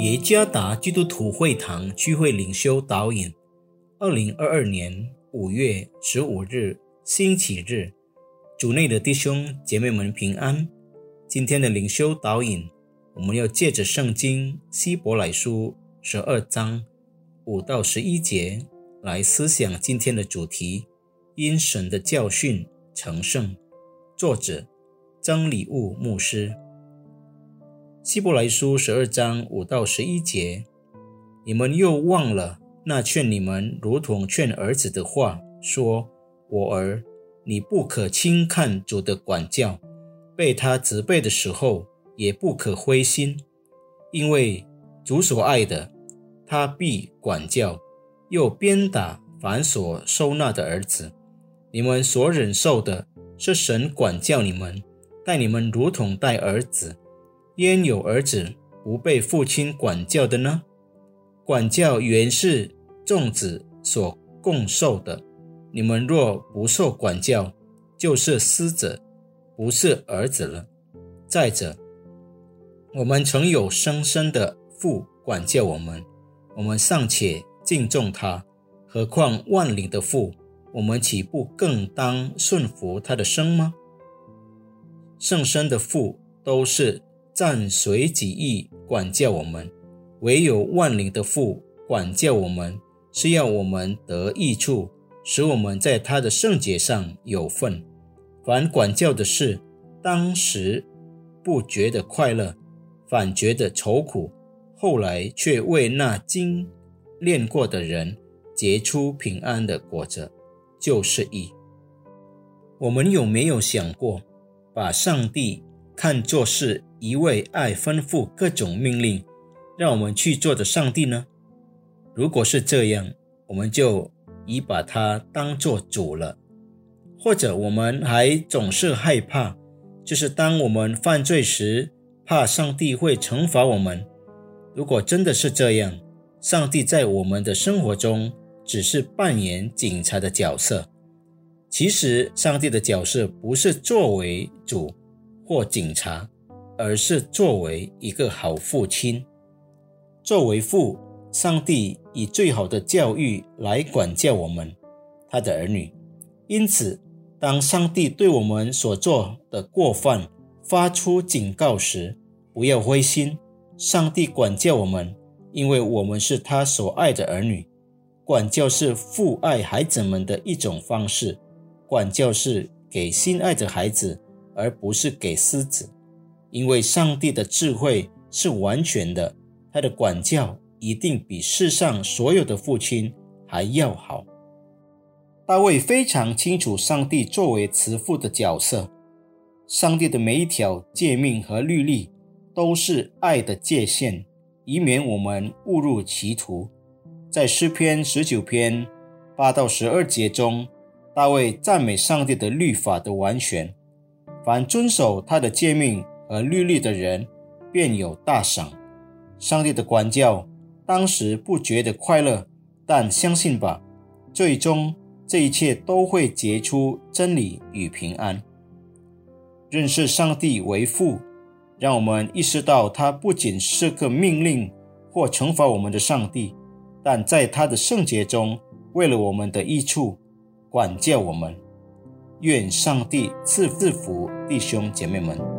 耶加达基督徒会堂聚会领袖导引，二零二二年五月十五日星期日，主内的弟兄姐妹们平安。今天的领袖导引，我们要借着圣经希伯来书十二章五到十一节来思想今天的主题：因神的教训成圣。作者曾礼物牧师。希伯来书十二章五到十一节，你们又忘了那劝你们如同劝儿子的话，说：“我儿，你不可轻看主的管教，被他责备的时候，也不可灰心，因为主所爱的，他必管教，又鞭打凡所收纳的儿子。你们所忍受的，是神管教你们，待你们如同待儿子。”焉有儿子不被父亲管教的呢？管教原是众子所共受的。你们若不受管教，就是私子，不是儿子了。再者，我们曾有生生的父管教我们，我们尚且敬重他，何况万灵的父？我们岂不更当顺服他的生吗？圣生的父都是。暂随己意管教我们，唯有万灵的父管教我们，是要我们得益处，使我们在他的圣洁上有份。凡管教的事，当时不觉得快乐，反觉得愁苦；后来却为那经炼过的人结出平安的果子，就是义。我们有没有想过，把上帝看作是？一位爱吩咐各种命令，让我们去做的上帝呢？如果是这样，我们就已把他当做主了。或者我们还总是害怕，就是当我们犯罪时，怕上帝会惩罚我们。如果真的是这样，上帝在我们的生活中只是扮演警察的角色。其实，上帝的角色不是作为主或警察。而是作为一个好父亲，作为父，上帝以最好的教育来管教我们，他的儿女。因此，当上帝对我们所做的过犯发出警告时，不要灰心。上帝管教我们，因为我们是他所爱的儿女。管教是父爱孩子们的一种方式，管教是给心爱的孩子，而不是给狮子。因为上帝的智慧是完全的，他的管教一定比世上所有的父亲还要好。大卫非常清楚上帝作为慈父的角色，上帝的每一条诫命和律例都是爱的界限，以免我们误入歧途。在诗篇十九篇八到十二节中，大卫赞美上帝的律法的完全，凡遵守他的诫命。而律例的人便有大赏。上帝的管教当时不觉得快乐，但相信吧，最终这一切都会结出真理与平安。认识上帝为父，让我们意识到他不仅是个命令或惩罚我们的上帝，但在他的圣洁中，为了我们的益处，管教我们。愿上帝赐福弟兄姐妹们。